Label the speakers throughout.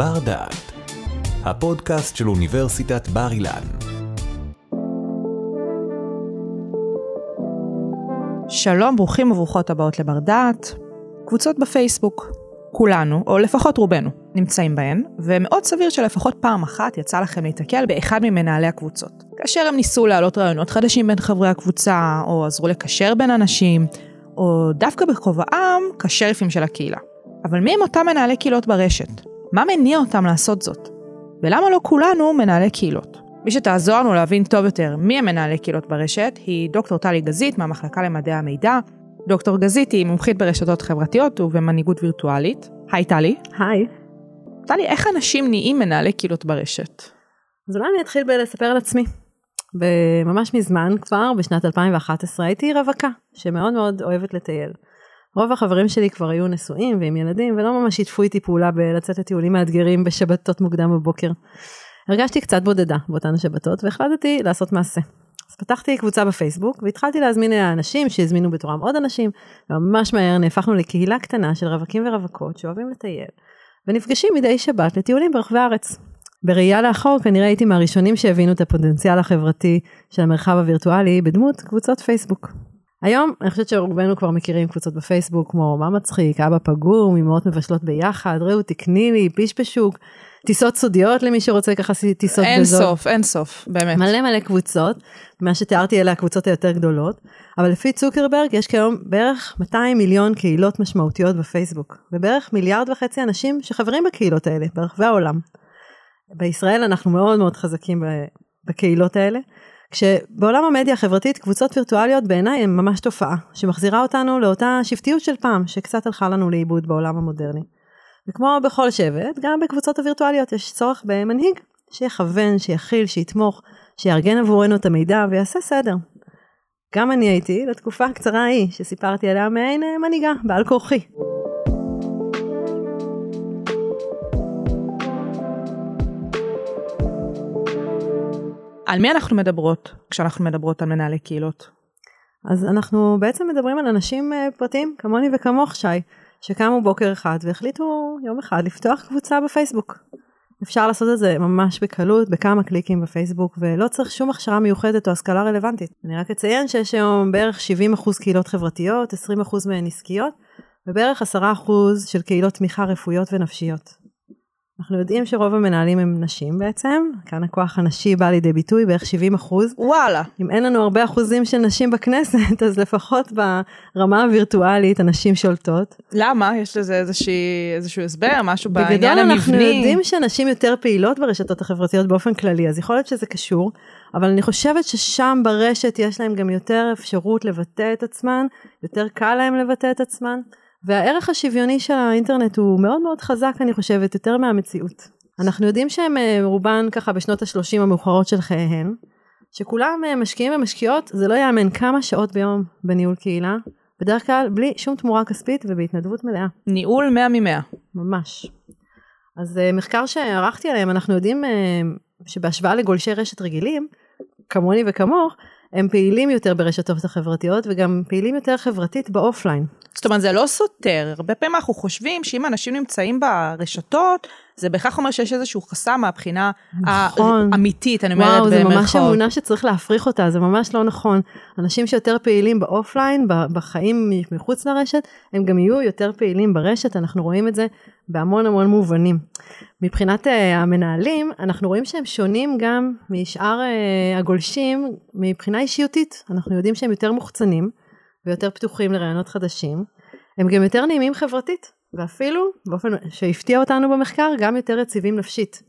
Speaker 1: בר דעת, הפודקאסט של אוניברסיטת בר אילן.
Speaker 2: שלום, ברוכים וברוכות הבאות לבר דעת. קבוצות בפייסבוק. כולנו, או לפחות רובנו, נמצאים בהן, ומאוד סביר שלפחות פעם אחת יצא לכם להתקל באחד ממנהלי הקבוצות. כאשר הם ניסו להעלות רעיונות חדשים בין חברי הקבוצה, או עזרו לקשר בין אנשים, או דווקא בכובעם כשריפים של הקהילה. אבל מי הם אותם מנהלי קהילות ברשת? מה מניע אותם לעשות זאת? ולמה לא כולנו מנהלי קהילות? מי שתעזור לנו להבין טוב יותר מי הם מנהלי קהילות ברשת היא דוקטור טלי גזית מהמחלקה למדעי המידע. דוקטור גזית היא מומחית ברשתות חברתיות ובמנהיגות וירטואלית. היי טלי.
Speaker 3: היי.
Speaker 2: טלי, איך אנשים נהיים מנהלי קהילות ברשת?
Speaker 3: אז אולי אני אתחיל בלספר על עצמי. ממש מזמן כבר, בשנת 2011, הייתי רווקה, שמאוד מאוד אוהבת לטייל. רוב החברים שלי כבר היו נשואים ועם ילדים, ולא ממש שיתפו איתי פעולה בלצאת לטיולים מאתגרים בשבתות מוקדם בבוקר. הרגשתי קצת בודדה באותן השבתות, והחלטתי לעשות מעשה. אז פתחתי קבוצה בפייסבוק, והתחלתי להזמין אנשים שהזמינו בתורם עוד אנשים, וממש מהר נהפכנו לקהילה קטנה של רווקים ורווקות שאוהבים לטייל, ונפגשים מדי שבת לטיולים ברחבי הארץ. בראייה לאחור כנראה הייתי מהראשונים שהבינו את הפוטנציאל החברתי של המרחב הווירטואלי בדמות קבוצות פייסבוק. היום אני חושבת שרובנו כבר מכירים קבוצות בפייסבוק כמו מה מצחיק, אבא פגום, אמהות מבשלות ביחד, ראו תקני לי, פשפשוק, טיסות סודיות למי שרוצה ככה טיסות
Speaker 2: אין בזאת. אין סוף, אין סוף, באמת.
Speaker 3: מלא מלא קבוצות, מה שתיארתי אלה הקבוצות היותר גדולות, אבל לפי צוקרברג יש כיום בערך 200 מיליון קהילות משמעותיות בפייסבוק, ובערך מיליארד וחצי אנשים שחברים בקהילות האלה ברחבי העולם. בישראל אנחנו מאוד מאוד חזקים בקהילות האלה, כשבעולם המדיה החברתית קבוצות וירטואליות בעיניי הן ממש תופעה, שמחזירה אותנו לאותה שבטיות של פעם, שקצת הלכה לנו לאיבוד בעולם המודרני. וכמו בכל שבט, גם בקבוצות הווירטואליות יש צורך במנהיג שיכוון, שיכיל, שיתמוך, שיארגן עבורנו את המידע ויעשה סדר. גם אני הייתי, לתקופה הקצרה ההיא, שסיפרתי עליה מעין אה, מנהיגה, בעל כורחי.
Speaker 2: על מי אנחנו מדברות כשאנחנו מדברות על מנהלי קהילות?
Speaker 3: אז אנחנו בעצם מדברים על אנשים אה, פרטיים כמוני וכמוך שי, שקמו בוקר אחד והחליטו יום אחד לפתוח קבוצה בפייסבוק. אפשר לעשות את זה ממש בקלות, בכמה קליקים בפייסבוק, ולא צריך שום הכשרה מיוחדת או השכלה רלוונטית. אני רק אציין שיש היום בערך 70% קהילות חברתיות, 20% מהן עסקיות, ובערך 10% של קהילות תמיכה רפואיות ונפשיות. אנחנו יודעים שרוב המנהלים הם נשים בעצם, כאן הכוח הנשי בא לידי ביטוי בערך 70 אחוז.
Speaker 2: וואלה.
Speaker 3: אם אין לנו הרבה אחוזים של נשים בכנסת, אז לפחות ברמה הווירטואלית הנשים שולטות.
Speaker 2: למה? יש לזה איזושהי, איזשהו הסבר, משהו בעניין המבני?
Speaker 3: בגדול אנחנו יודעים שנשים יותר פעילות ברשתות החברתיות באופן כללי, אז יכול להיות שזה קשור, אבל אני חושבת ששם ברשת יש להם גם יותר אפשרות לבטא את עצמן, יותר קל להם לבטא את עצמן. והערך השוויוני של האינטרנט הוא מאוד מאוד חזק, אני חושבת, יותר מהמציאות. אנחנו יודעים שהם אה, רובן ככה בשנות ה-30 המאוחרות של חייהן, שכולם אה, משקיעים ומשקיעות, זה לא יאמן כמה שעות ביום בניהול קהילה, בדרך כלל בלי שום תמורה כספית ובהתנדבות מלאה.
Speaker 2: ניהול 100 מ-100.
Speaker 3: ממש. אז אה, מחקר שערכתי עליהם, אנחנו יודעים שבהשוואה לגולשי רשת רגילים, כמוני וכמוך, הם פעילים יותר ברשתות החברתיות וגם פעילים יותר חברתית באופליין.
Speaker 2: זאת אומרת זה לא סותר, הרבה פעמים אנחנו חושבים שאם אנשים נמצאים ברשתות, זה בהכרח אומר שיש איזשהו חסם מהבחינה נכון. האמיתית, אני אומרת
Speaker 3: במרכאות. וואו, זה ממש אמונה שצריך להפריך אותה, זה ממש לא נכון. אנשים שיותר פעילים באופליין, בחיים מחוץ לרשת, הם גם יהיו יותר פעילים ברשת, אנחנו רואים את זה בהמון המון מובנים. מבחינת uh, המנהלים, אנחנו רואים שהם שונים גם משאר uh, הגולשים מבחינה אישיותית. אנחנו יודעים שהם יותר מוחצנים ויותר פתוחים לרעיונות חדשים. הם גם יותר נעימים חברתית, ואפילו, באופן שהפתיע אותנו במחקר, גם יותר יציבים נפשית.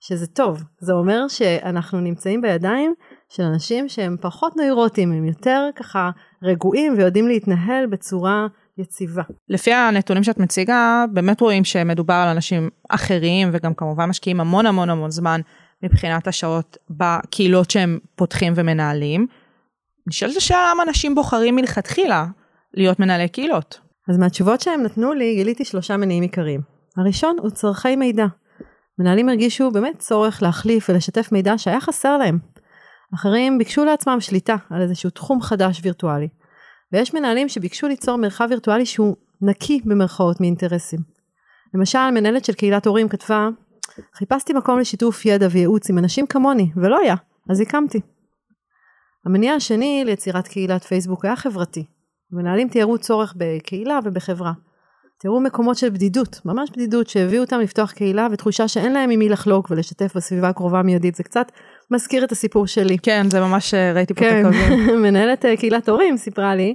Speaker 3: שזה טוב, זה אומר שאנחנו נמצאים בידיים של אנשים שהם פחות נוירוטים, הם יותר ככה רגועים ויודעים להתנהל בצורה יציבה.
Speaker 2: לפי הנתונים שאת מציגה, באמת רואים שמדובר על אנשים אחרים, וגם כמובן משקיעים המון המון המון זמן מבחינת השעות בקהילות שהם פותחים ומנהלים. נשאלת השאלה למה אנשים בוחרים מלכתחילה להיות מנהלי קהילות.
Speaker 3: אז מהתשובות שהם נתנו לי גיליתי שלושה מניעים עיקריים. הראשון הוא צורכי מידע. מנהלים הרגישו באמת צורך להחליף ולשתף מידע שהיה חסר להם. אחרים ביקשו לעצמם שליטה על איזשהו תחום חדש וירטואלי. ויש מנהלים שביקשו ליצור מרחב וירטואלי שהוא נקי במרכאות מאינטרסים. למשל, מנהלת של קהילת הורים כתבה חיפשתי מקום לשיתוף ידע וייעוץ עם אנשים כמוני, ולא היה, אז הקמתי. המניע השני ליצירת קהילת פייסבוק היה חברתי. מנהלים תיארו צורך בקהילה ובחברה. תיארו מקומות של בדידות, ממש בדידות, שהביאו אותם לפתוח קהילה ותחושה שאין להם עם מי לחלוק ולשתף בסביבה הקרובה מיידית. זה קצת מזכיר את הסיפור שלי.
Speaker 2: כן, זה ממש אה, ראיתי פה את
Speaker 3: כן,
Speaker 2: הקווים.
Speaker 3: מנהלת אה, קהילת הורים סיפרה לי,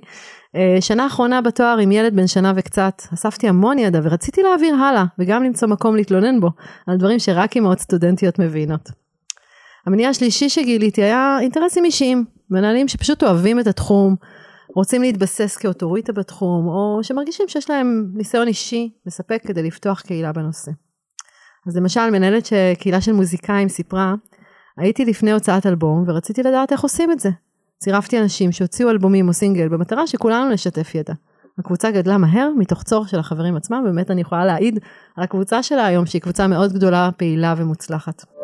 Speaker 3: אה, שנה אחרונה בתואר עם ילד בן שנה וקצת, אספתי המון ידע ורציתי להעביר הלאה, וגם למצוא מקום להתלונן בו, על דברים שרק אמהות סטודנטיות מבינות. המניע השלישי שגיליתי היה אינטרסים אישיים, מנהלים שפשוט אוהבים את התחום, רוצים להתבסס כאוטוריטה בתחום, או שמרגישים שיש להם ניסיון אישי מספק כדי לפתוח קהילה בנושא. אז למשל, מנהלת ש- קהילה של מוזיקאים סיפרה, הייתי לפני הוצאת אלבום ורציתי לדעת איך עושים את זה. צירפתי אנשים שהוציאו אלבומים או סינגל במטרה שכולנו נשתף ידע. הקבוצה גדלה מהר מתוך צורך של החברים עצמם, באמת אני יכולה להעיד על הקבוצה שלה היום שהיא קבוצה מאוד גדולה, פעילה ומוצלחת.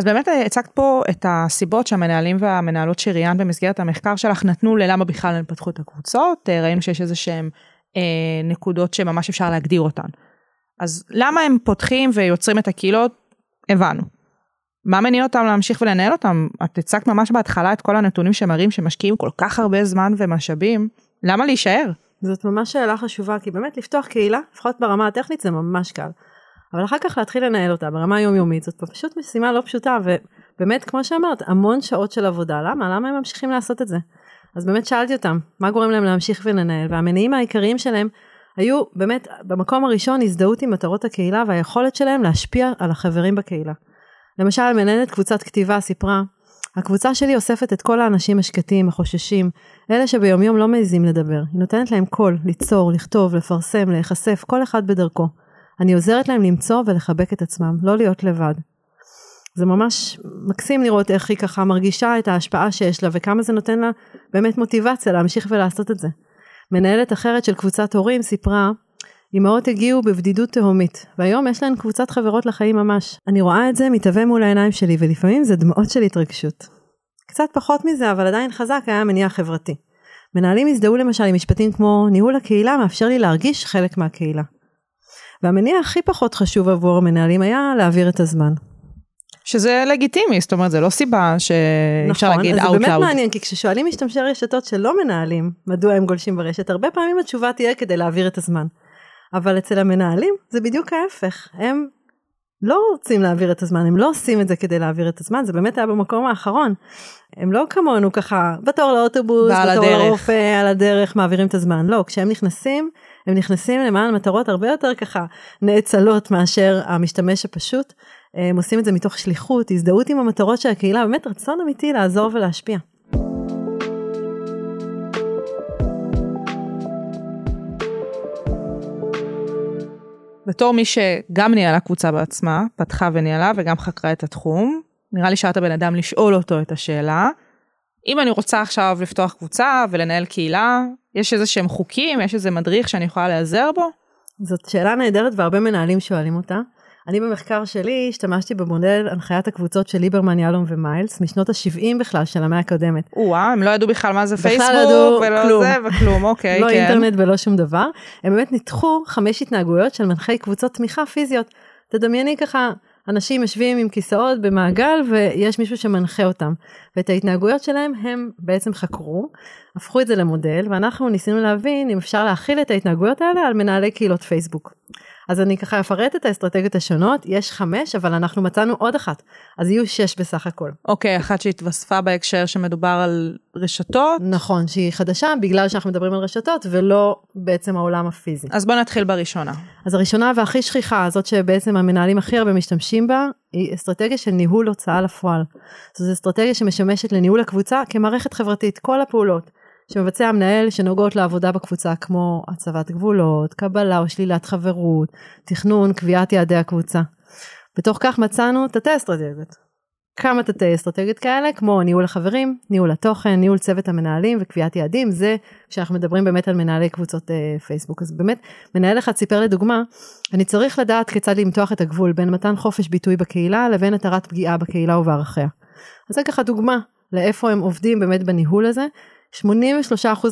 Speaker 2: אז באמת אה, הצגת פה את הסיבות שהמנהלים והמנהלות שראיינת במסגרת המחקר שלך נתנו ללמה בכלל הם פתחו את הקבוצות, אה, ראינו שיש איזה שהם אה, נקודות שממש אפשר להגדיר אותן. אז למה הם פותחים ויוצרים את הקהילות? הבנו. מה מניע אותם להמשיך ולנהל אותם? את הצגת ממש בהתחלה את כל הנתונים שמראים שמשקיעים כל כך הרבה זמן ומשאבים, למה להישאר?
Speaker 3: זאת ממש שאלה חשובה, כי באמת לפתוח קהילה, לפחות ברמה הטכנית זה ממש קל. אבל אחר כך להתחיל לנהל אותה ברמה היומיומית, זאת פשוט משימה לא פשוטה, ובאמת, כמו שאמרת, המון שעות של עבודה, למה? למה הם ממשיכים לעשות את זה? אז באמת שאלתי אותם, מה גורם להם להמשיך ולנהל? והמניעים העיקריים שלהם היו באמת, במקום הראשון, הזדהות עם מטרות הקהילה והיכולת שלהם להשפיע על החברים בקהילה. למשל, מנהלת קבוצת כתיבה סיפרה, הקבוצה שלי אוספת את כל האנשים השקטים, החוששים, אלה שביומיום לא מעזים לדבר. היא נותנת להם קול, ליצור, לכתוב, לפרסם, להיחשף, כל אחד בדרכו. אני עוזרת להם למצוא ולחבק את עצמם, לא להיות לבד. זה ממש מקסים לראות איך היא ככה מרגישה את ההשפעה שיש לה וכמה זה נותן לה באמת מוטיבציה להמשיך ולעשות את זה. מנהלת אחרת של קבוצת הורים סיפרה, אמהות הגיעו בבדידות תהומית, והיום יש להן קבוצת חברות לחיים ממש. אני רואה את זה מתהווה מול העיניים שלי, ולפעמים זה דמעות של התרגשות. קצת פחות מזה, אבל עדיין חזק היה המניע החברתי. מנהלים הזדהו למשל עם משפטים כמו, ניהול הקהילה מאפשר לי להרגיש חלק מהקהילה. והמניע הכי פחות חשוב עבור המנהלים היה להעביר את הזמן.
Speaker 2: שזה לגיטימי, זאת אומרת, זה לא סיבה שאי אפשר להגיד
Speaker 3: נכון, אז
Speaker 2: out
Speaker 3: זה באמת
Speaker 2: loud.
Speaker 3: מעניין, כי כששואלים משתמשי רשתות שלא מנהלים מדוע הם גולשים ברשת, הרבה פעמים התשובה תהיה כדי להעביר את הזמן. אבל אצל המנהלים זה בדיוק ההפך, הם לא רוצים להעביר את הזמן, הם לא עושים את זה כדי להעביר את הזמן, זה באמת היה במקום האחרון. הם לא כמונו ככה, בתור לאוטובוס, בתור
Speaker 2: הדרך.
Speaker 3: לרופא, על הדרך, מעבירים את הזמן. לא, כשהם נכנסים, הם נכנסים למען מטרות הרבה יותר ככה נאצלות מאשר המשתמש הפשוט. הם עושים את זה מתוך שליחות, הזדהות עם המטרות של הקהילה, באמת רצון אמיתי לעזור ולהשפיע.
Speaker 2: בתור מי שגם ניהלה קבוצה בעצמה, פתחה וניהלה וגם חקרה את התחום, נראה לי שאת הבן אדם לשאול אותו את השאלה. אם אני רוצה עכשיו לפתוח קבוצה ולנהל קהילה, יש איזה שהם חוקים, יש איזה מדריך שאני יכולה להיעזר בו?
Speaker 3: זאת שאלה נהדרת והרבה מנהלים שואלים אותה. אני במחקר שלי השתמשתי במודל הנחיית הקבוצות של ליברמן, יהלום ומיילס משנות ה-70 בכלל של המאה הקודמת.
Speaker 2: או-אה, הם לא ידעו בכלל מה זה פייסבוק,
Speaker 3: לא ידעו
Speaker 2: ולא
Speaker 3: כלום.
Speaker 2: זה וכלום, אוקיי,
Speaker 3: לא
Speaker 2: כן.
Speaker 3: אינטרנט ולא שום דבר. הם באמת ניתחו חמש התנהגויות של מנחי קבוצות תמיכה פיזיות. תדמייני ככה, אנשים יושבים עם כיסאות במעגל ויש מישהו שמנחה אותם. ואת ההתנהגויות שלהם הם בעצם חקרו, הפכו את זה למודל, ואנחנו ניסינו להבין אם אפשר להכיל את ההתנהגויות האלה על מנהלי קהילות פייסבוק. אז אני ככה אפרט את האסטרטגיות השונות, יש חמש, אבל אנחנו מצאנו עוד אחת, אז יהיו שש בסך הכל.
Speaker 2: אוקיי, אחת שהתווספה בהקשר שמדובר על רשתות,
Speaker 3: נכון, שהיא חדשה בגלל שאנחנו מדברים על רשתות ולא בעצם העולם הפיזי.
Speaker 2: אז בוא נתחיל בראשונה.
Speaker 3: אז הראשונה והכי שכיחה, זאת שבעצם המנהלים הכי הרבה משתמשים בה, היא אסטרטגיה של ניהול הוצאה לפועל. זו אסטרטגיה שמשמשת לניהול הקבוצה כמערכת חברתית, כל הפעולות שמבצע המנהל שנוגעות לעבודה בקבוצה, כמו הצבת גבולות, קבלה או שלילת חברות, תכנון, קביעת יעדי הקבוצה. בתוך כך מצאנו תתי אסטרטגיות. כמה תתי אסטרטגיות כאלה, כמו ניהול החברים, ניהול התוכן, ניהול צוות המנהלים וקביעת יעדים, זה כשאנחנו מדברים באמת על מנהלי קבוצות אה, פייסבוק. אז באמת, מנהל אחד סיפר לדוגמה, אני צריך לדעת כיצד למתוח את הגבול בין מתן חופש ביטוי בקהילה לבין התרת פגיעה בקהילה ובערכיה. אז זה ככה דוגמה לאיפה הם עובדים באמת בניהול הזה. 83%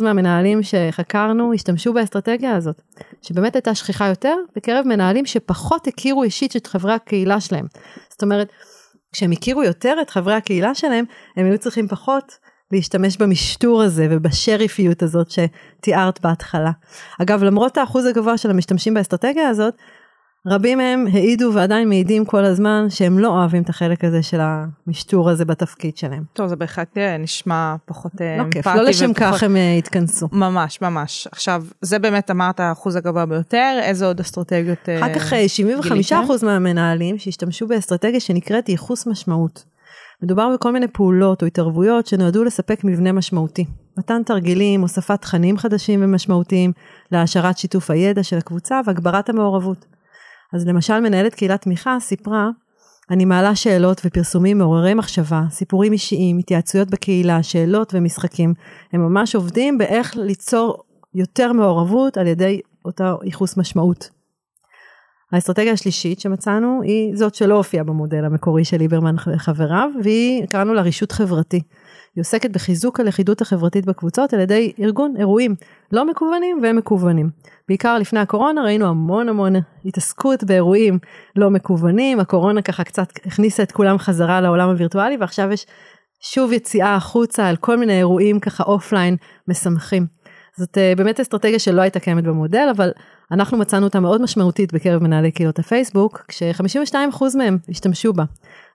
Speaker 3: מהמנהלים שחקרנו השתמשו באסטרטגיה הזאת, שבאמת הייתה שכיחה יותר בקרב מנהלים שפחות הכירו אישית את חברי הקהילה שלהם. זאת אומרת, כשהם הכירו יותר את חברי הקהילה שלהם, הם היו צריכים פחות להשתמש במשטור הזה ובשריפיות הזאת שתיארת בהתחלה. אגב, למרות האחוז הגבוה של המשתמשים באסטרטגיה הזאת, רבים מהם העידו ועדיין מעידים כל הזמן שהם לא אוהבים את החלק הזה של המשטור הזה בתפקיד שלהם.
Speaker 2: טוב, זה בהחלט אה, נשמע פחות
Speaker 3: לא
Speaker 2: אמפתי.
Speaker 3: כיף, לא לשם
Speaker 2: ופחות-
Speaker 3: כך הם אה, התכנסו.
Speaker 2: ממש, ממש. עכשיו, זה באמת אמרת האחוז הגבוה ביותר, איזה עוד אסטרטגיות...
Speaker 3: אחר כך אה, 75%
Speaker 2: גיליתם?
Speaker 3: מהמנהלים שהשתמשו באסטרטגיה שנקראת ייחוס משמעות. מדובר בכל מיני פעולות או התערבויות שנועדו לספק מבנה משמעותי. מתן תרגילים, הוספת תכנים חדשים ומשמעותיים, להעשרת שיתוף הידע של הקבוצה והגברת המעורבות. אז למשל מנהלת קהילת תמיכה סיפרה, אני מעלה שאלות ופרסומים מעוררי מחשבה, סיפורים אישיים, התייעצויות בקהילה, שאלות ומשחקים. הם ממש עובדים באיך ליצור יותר מעורבות על ידי אותה ייחוס משמעות. האסטרטגיה השלישית שמצאנו היא זאת שלא הופיעה במודל המקורי של ליברמן וחבריו, והיא, קראנו לה רישות חברתי. היא עוסקת בחיזוק הלכידות החברתית בקבוצות על ידי ארגון אירועים לא מקוונים ומקוונים. בעיקר לפני הקורונה ראינו המון המון התעסקות באירועים לא מקוונים, הקורונה ככה קצת הכניסה את כולם חזרה לעולם הווירטואלי ועכשיו יש שוב יציאה החוצה על כל מיני אירועים ככה אופליין משמחים. זאת אה, באמת אסטרטגיה שלא הייתה קיימת במודל, אבל אנחנו מצאנו אותה מאוד משמעותית בקרב מנהלי קהילות הפייסבוק, כש-52% מהם השתמשו בה.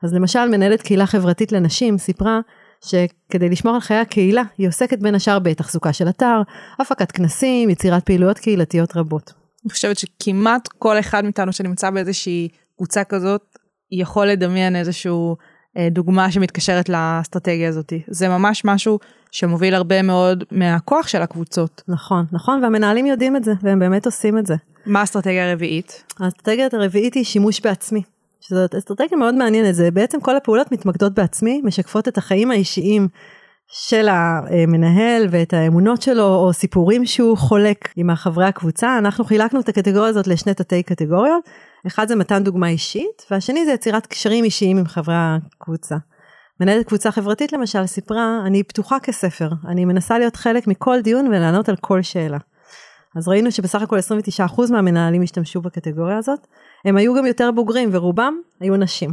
Speaker 3: אז למשל מנהלת קהילה חברתית לנשים סיפרה שכדי לשמור על חיי הקהילה, היא עוסקת בין השאר בתחזוקה של אתר, הפקת כנסים, יצירת פעילויות קהילתיות רבות.
Speaker 2: אני חושבת שכמעט כל אחד מאיתנו שנמצא באיזושהי קבוצה כזאת, יכול לדמיין איזשהו אה, דוגמה שמתקשרת לאסטרטגיה הזאת. זה ממש משהו שמוביל הרבה מאוד מהכוח של הקבוצות.
Speaker 3: נכון, נכון, והמנהלים יודעים את זה, והם באמת עושים את זה.
Speaker 2: מה האסטרטגיה הרביעית?
Speaker 3: האסטרטגיה הרביעית היא שימוש בעצמי. שזאת אסטרטגיה מאוד מעניינת, זה בעצם כל הפעולות מתמקדות בעצמי, משקפות את החיים האישיים של המנהל ואת האמונות שלו, או סיפורים שהוא חולק עם החברי הקבוצה. אנחנו חילקנו את הקטגוריה הזאת לשני תתי קטגוריות, אחד זה מתן דוגמה אישית, והשני זה יצירת קשרים אישיים עם חברי הקבוצה. מנהלת קבוצה חברתית למשל סיפרה, אני פתוחה כספר, אני מנסה להיות חלק מכל דיון ולענות על כל שאלה. אז ראינו שבסך הכל 29% מהמנהלים השתמשו בקטגוריה הזאת. הם היו גם יותר בוגרים ורובם היו נשים.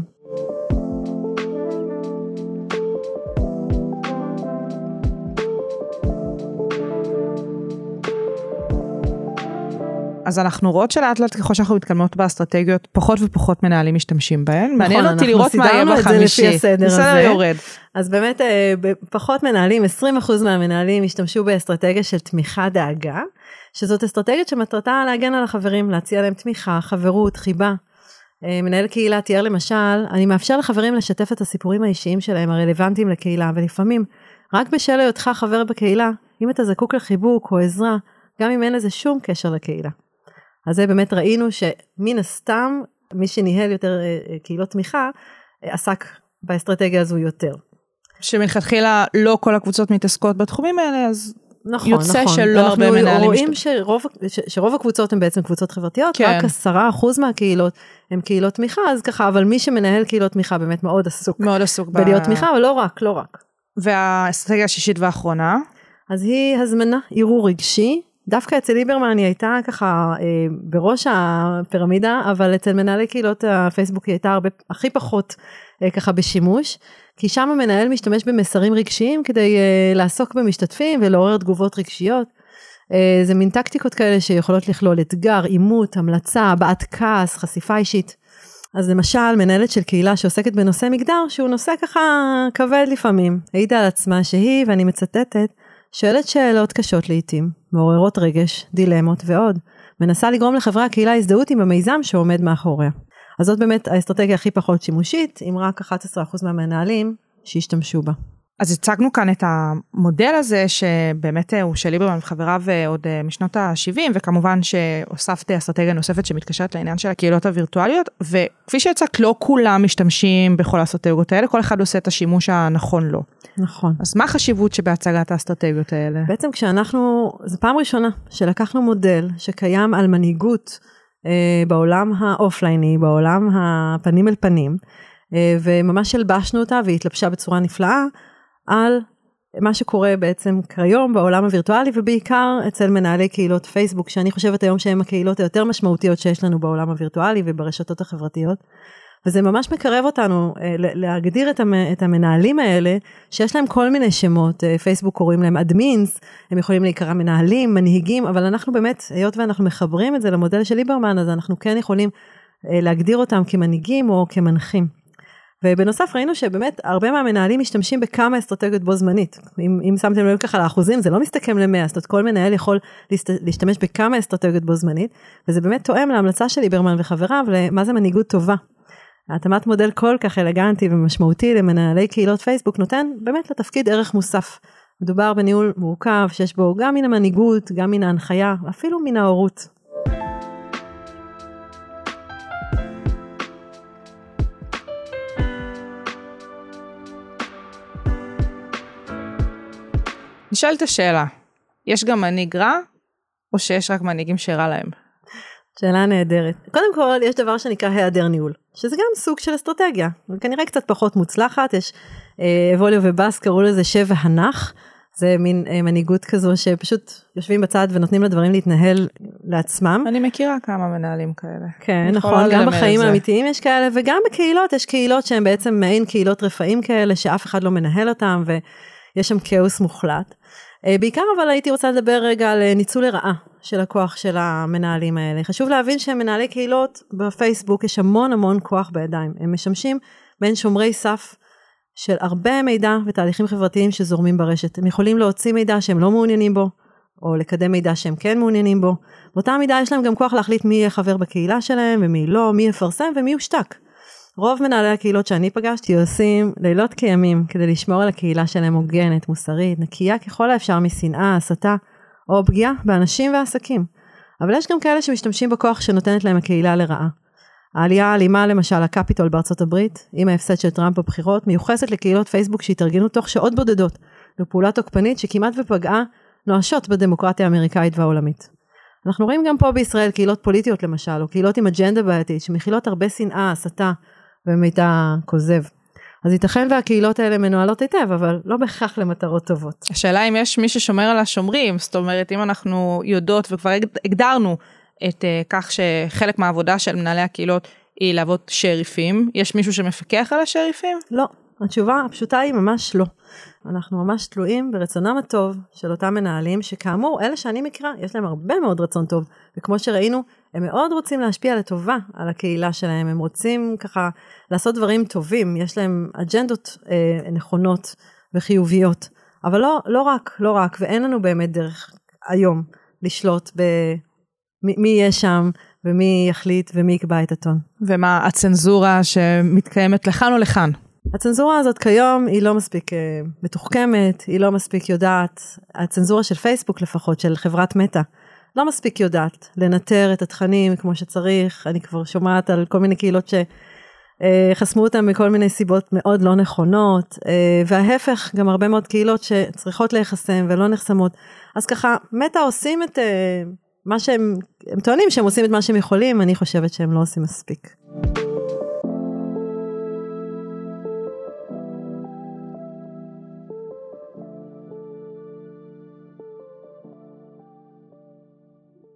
Speaker 2: אז אנחנו רואות שלאט לאט ככל שאנחנו מתקדמות באסטרטגיות, פחות ופחות מנהלים משתמשים בהן. מעניין אותי
Speaker 3: אנחנו
Speaker 2: לראות מה יהיה
Speaker 3: סידרנו את זה
Speaker 2: בחמישי.
Speaker 3: לפי הסדר
Speaker 2: בסדר. יורד.
Speaker 3: אז באמת אה, פחות מנהלים, 20% מהמנהלים השתמשו באסטרטגיה של תמיכה דאגה, שזאת אסטרטגיה שמטרתה להגן על החברים, להציע להם תמיכה, חברות, חיבה. אה, מנהל קהילה תיאר למשל, אני מאפשר לחברים לשתף את הסיפורים האישיים שלהם הרלוונטיים לקהילה, ולפעמים, רק בשל היותך חבר בקהילה, אם אתה זקוק לחיבוק או עזרה, גם אם אין לזה שום קשר לקהילה. אז זה באמת ראינו שמן הסתם, מי שניהל יותר אה, אה, קהילות תמיכה, עסק באסטרטגיה הזו יותר.
Speaker 2: שמלכתחילה לא כל הקבוצות מתעסקות בתחומים האלה, אז
Speaker 3: נכון,
Speaker 2: יוצא
Speaker 3: נכון.
Speaker 2: שלא הרבה
Speaker 3: אנחנו
Speaker 2: מנהלים
Speaker 3: רואים
Speaker 2: משתמשים.
Speaker 3: שרוב, ש, שרוב הקבוצות הן בעצם קבוצות חברתיות,
Speaker 2: כן.
Speaker 3: רק עשרה אחוז מהקהילות הן קהילות תמיכה, אז ככה, אבל מי שמנהל קהילות תמיכה באמת מאוד עסוק
Speaker 2: מאוד עסוק ב...
Speaker 3: בלהיות תמיכה, אבל לא רק, לא רק.
Speaker 2: והאסטרטגיה השישית והאחרונה,
Speaker 3: אז היא הזמנה, ערעור רגשי. דווקא אצל ליברמן היא הייתה ככה אה, בראש הפירמידה, אבל אצל מנהלי קהילות הפייסבוק היא הייתה הרבה, הכי פחות ככה בשימוש, כי שם המנהל משתמש במסרים רגשיים כדי אה, לעסוק במשתתפים ולעורר תגובות רגשיות. אה, זה מין טקטיקות כאלה שיכולות לכלול אתגר, עימות, המלצה, הבעת כעס, חשיפה אישית. אז למשל, מנהלת של קהילה שעוסקת בנושא מגדר, שהוא נושא ככה כבד לפעמים, העידה על עצמה שהיא, ואני מצטטת, שואלת שאלות קשות לעתים, מעוררות רגש, דילמות ועוד, מנסה לגרום לחברי הקהילה הזדהות עם המיזם שעומד מאחוריה. אז זאת באמת האסטרטגיה הכי פחות שימושית, עם רק 11% מהמנהלים שהשתמשו בה.
Speaker 2: אז הצגנו כאן את המודל הזה שבאמת הוא של ליברמן וחבריו אה, עוד אה, משנות ה-70 וכמובן שהוספת אסטרטגיה נוספת שמתקשרת לעניין של הקהילות הווירטואליות וכפי שהצגת לא כולם משתמשים בכל האסטרטגיות האלה כל אחד עושה את השימוש הנכון לו.
Speaker 3: נכון.
Speaker 2: אז מה החשיבות שבהצגת האסטרטגיות האלה?
Speaker 3: בעצם כשאנחנו, זו פעם ראשונה שלקחנו מודל שקיים על מנהיגות אה, בעולם האופלייני, בעולם הפנים אל פנים, אה, וממש הלבשנו אותה והיא התלבשה בצורה נפלאה על מה שקורה בעצם כיום בעולם הווירטואלי ובעיקר אצל מנהלי קהילות פייסבוק שאני חושבת היום שהם הקהילות היותר משמעותיות שיש לנו בעולם הווירטואלי וברשתות החברתיות. וזה ממש מקרב אותנו אה, להגדיר את, המ, את המנהלים האלה שיש להם כל מיני שמות, אה, פייסבוק קוראים להם אדמינס, הם יכולים להיקרא מנהלים, מנהיגים, אבל אנחנו באמת, היות ואנחנו מחברים את זה למודל של ליברמן, אז אנחנו כן יכולים אה, להגדיר אותם כמנהיגים או כמנחים. ובנוסף ראינו שבאמת הרבה מהמנהלים משתמשים בכמה אסטרטגיות בו זמנית. אם, אם שמתם לב ככה לאחוזים זה לא מסתכם למאה, זאת אומרת כל מנהל יכול להסת, להשתמש בכמה אסטרטגיות בו זמנית, וזה באמת תואם להמלצה של ליברמן וחבריו למה זה מנהיגות טובה. התאמת מודל כל כך אלגנטי ומשמעותי למנהלי קהילות פייסבוק נותן באמת לתפקיד ערך מוסף. מדובר בניהול מורכב שיש בו גם מן המנהיגות, גם מן ההנחיה, אפילו מן ההורות.
Speaker 2: נשאלת השאלה, יש גם מנהיג רע, או שיש רק מנהיגים שרע להם?
Speaker 3: שאלה נהדרת. קודם כל, יש דבר שנקרא היעדר ניהול, שזה גם סוג של אסטרטגיה, וכנראה קצת פחות מוצלחת, יש אה, ווליו ובאס קראו לזה שב והנח, זה מין אה, מנהיגות כזו שפשוט יושבים בצד ונותנים לדברים להתנהל לעצמם.
Speaker 2: אני מכירה כמה מנהלים כאלה.
Speaker 3: כן, נכון, גם בחיים האמיתיים יש כאלה, וגם בקהילות, יש קהילות שהן בעצם מעין קהילות רפאים כאלה, שאף אחד לא מנהל אותם, ויש שם כאוס מוחלט. אה, בעיקר אבל הייתי רוצה לדבר רגע על אה, ניצול לרעה של הכוח של המנהלים האלה. חשוב להבין שמנהלי קהילות בפייסבוק יש המון המון כוח בידיים. הם משמשים בין שומרי סף של הרבה מידע ותהליכים חברתיים שזורמים ברשת. הם יכולים להוציא מידע שהם לא מעוניינים בו, או לקדם מידע שהם כן מעוניינים בו. באותה מידה יש להם גם כוח להחליט מי יהיה חבר בקהילה שלהם ומי לא, מי יפרסם ומי יושתק. רוב מנהלי הקהילות שאני פגשתי עושים לילות כימים כדי לשמור על הקהילה שלהם הוגנת, מוסרית, נקייה ככל האפשר משנאה, הסתה או פגיעה באנשים ועסקים. אבל יש גם כאלה שמשתמשים בכוח שנותנת להם הקהילה לרעה. העלייה האלימה למשל הקפיטול בארצות הברית, עם ההפסד של טראמפ בבחירות, מיוחסת לקהילות פייסבוק שהתארגנו תוך שעות בודדות, בפעולה תוקפנית שכמעט ופגעה נואשות בדמוקרטיה האמריקאית והעולמית. אנחנו רואים גם פה בישראל קהילות פוליטיות למשל, או קהילות עם אג'נדה בעייתית, שמכילות הרבה שנאה, הסתה, ומידע כוזב. אז ייתכן והקהילות האלה מנוהלות היטב, אבל לא בהכרח למטרות טובות.
Speaker 2: השאלה אם יש מי ששומר על השומרים, זאת אומרת אם אנחנו יודעות וכבר הגדרנו את uh, כך שחלק מהעבודה של מנהלי הקהילות היא לעבוד שריפים, יש מישהו שמפקח על השריפים?
Speaker 3: לא, התשובה הפשוטה היא ממש לא. אנחנו ממש תלויים ברצונם הטוב של אותם מנהלים, שכאמור, אלה שאני מכירה, יש להם הרבה מאוד רצון טוב, וכמו שראינו, הם מאוד רוצים להשפיע לטובה על הקהילה שלהם, הם רוצים ככה לעשות דברים טובים, יש להם אג'נדות אה, נכונות וחיוביות, אבל לא, לא רק, לא רק, ואין לנו באמת דרך היום לשלוט במי יהיה שם ומי יחליט ומי יקבע את הטון.
Speaker 2: ומה הצנזורה שמתקיימת לכאן או לכאן?
Speaker 3: הצנזורה הזאת כיום היא לא מספיק uh, מתוחכמת, היא לא מספיק יודעת, הצנזורה של פייסבוק לפחות, של חברת מטא, לא מספיק יודעת לנטר את התכנים כמו שצריך, אני כבר שומעת על כל מיני קהילות שחסמו אה, אותם מכל מיני סיבות מאוד לא נכונות, אה, וההפך, גם הרבה מאוד קהילות שצריכות להיחסם ולא נחסמות. אז ככה, מטא עושים את מה שהם, הם טוענים שהם עושים את מה שהם יכולים, אני חושבת שהם לא עושים מספיק.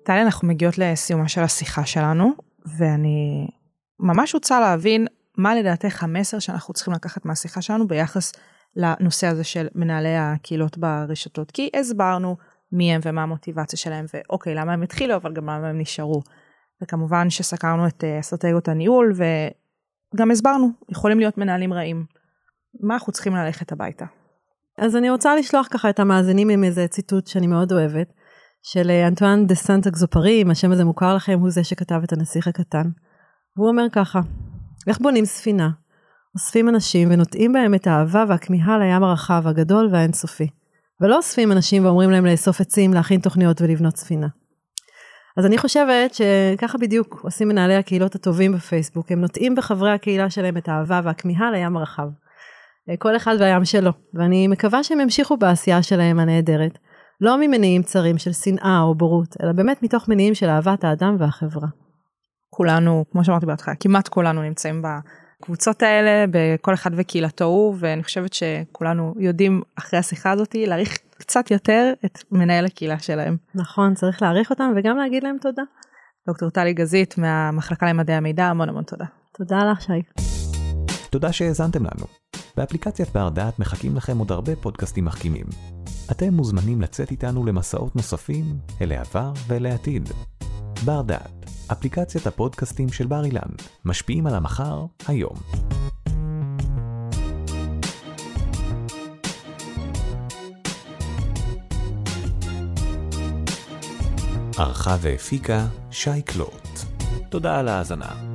Speaker 2: טלי, אנחנו מגיעות לסיומה של השיחה שלנו, ואני ממש רוצה להבין מה לדעתך המסר שאנחנו צריכים לקחת מהשיחה שלנו ביחס לנושא הזה של מנהלי הקהילות ברשתות, כי הסברנו מי הם ומה המוטיבציה שלהם, ואוקיי, למה הם התחילו, אבל גם למה הם נשארו. וכמובן שסקרנו את אה, אסטרטגיות הניהול, וגם הסברנו, יכולים להיות מנהלים רעים. מה אנחנו צריכים ללכת הביתה?
Speaker 3: אז אני רוצה לשלוח ככה את המאזינים עם איזה ציטוט שאני מאוד אוהבת. של אה, אנטואן דה סנט אקזופרי, אם השם הזה מוכר לכם, הוא זה שכתב את הנסיך הקטן. והוא אומר ככה, איך בונים ספינה? אוספים אנשים ונוטעים בהם את האהבה והכמיהה לים הרחב, הגדול והאינסופי. ולא אוספים אנשים ואומרים להם לאסוף עצים, להכין תוכניות ולבנות ספינה. אז אני חושבת שככה בדיוק עושים מנהלי הקהילות הטובים בפייסבוק, הם נוטעים בחברי הקהילה שלהם את האהבה והכמיהה לים הרחב. אה, כל אחד והים שלו, ואני מקווה שהם ימשיכו בעשייה שלהם הנהדרת. לא ממניעים צרים של שנאה או בורות, אלא באמת מתוך מניעים של אהבת האדם והחברה.
Speaker 2: כולנו, כמו שאמרתי בהתחלה, כמעט כולנו נמצאים הקבוצות האלה בכל אחד וקהילתו הוא ואני חושבת שכולנו יודעים אחרי השיחה הזאתי להעריך קצת יותר את מנהל הקהילה שלהם.
Speaker 3: נכון, צריך להעריך אותם וגם להגיד להם תודה.
Speaker 2: דוקטור טלי גזית מהמחלקה למדעי המידע, המון המון תודה.
Speaker 3: תודה לך שי.
Speaker 1: תודה שהאזנתם לנו. באפליקציית בר דעת מחכים לכם עוד הרבה פודקאסטים מחכימים. אתם מוזמנים לצאת איתנו למסעות נוספים אל העבר ואל העתיד. בר דעת, אפליקציית הפודקאסטים של בר אילן, משפיעים על המחר, היום. ערכה והפיקה שי קלוט. תודה על ההאזנה.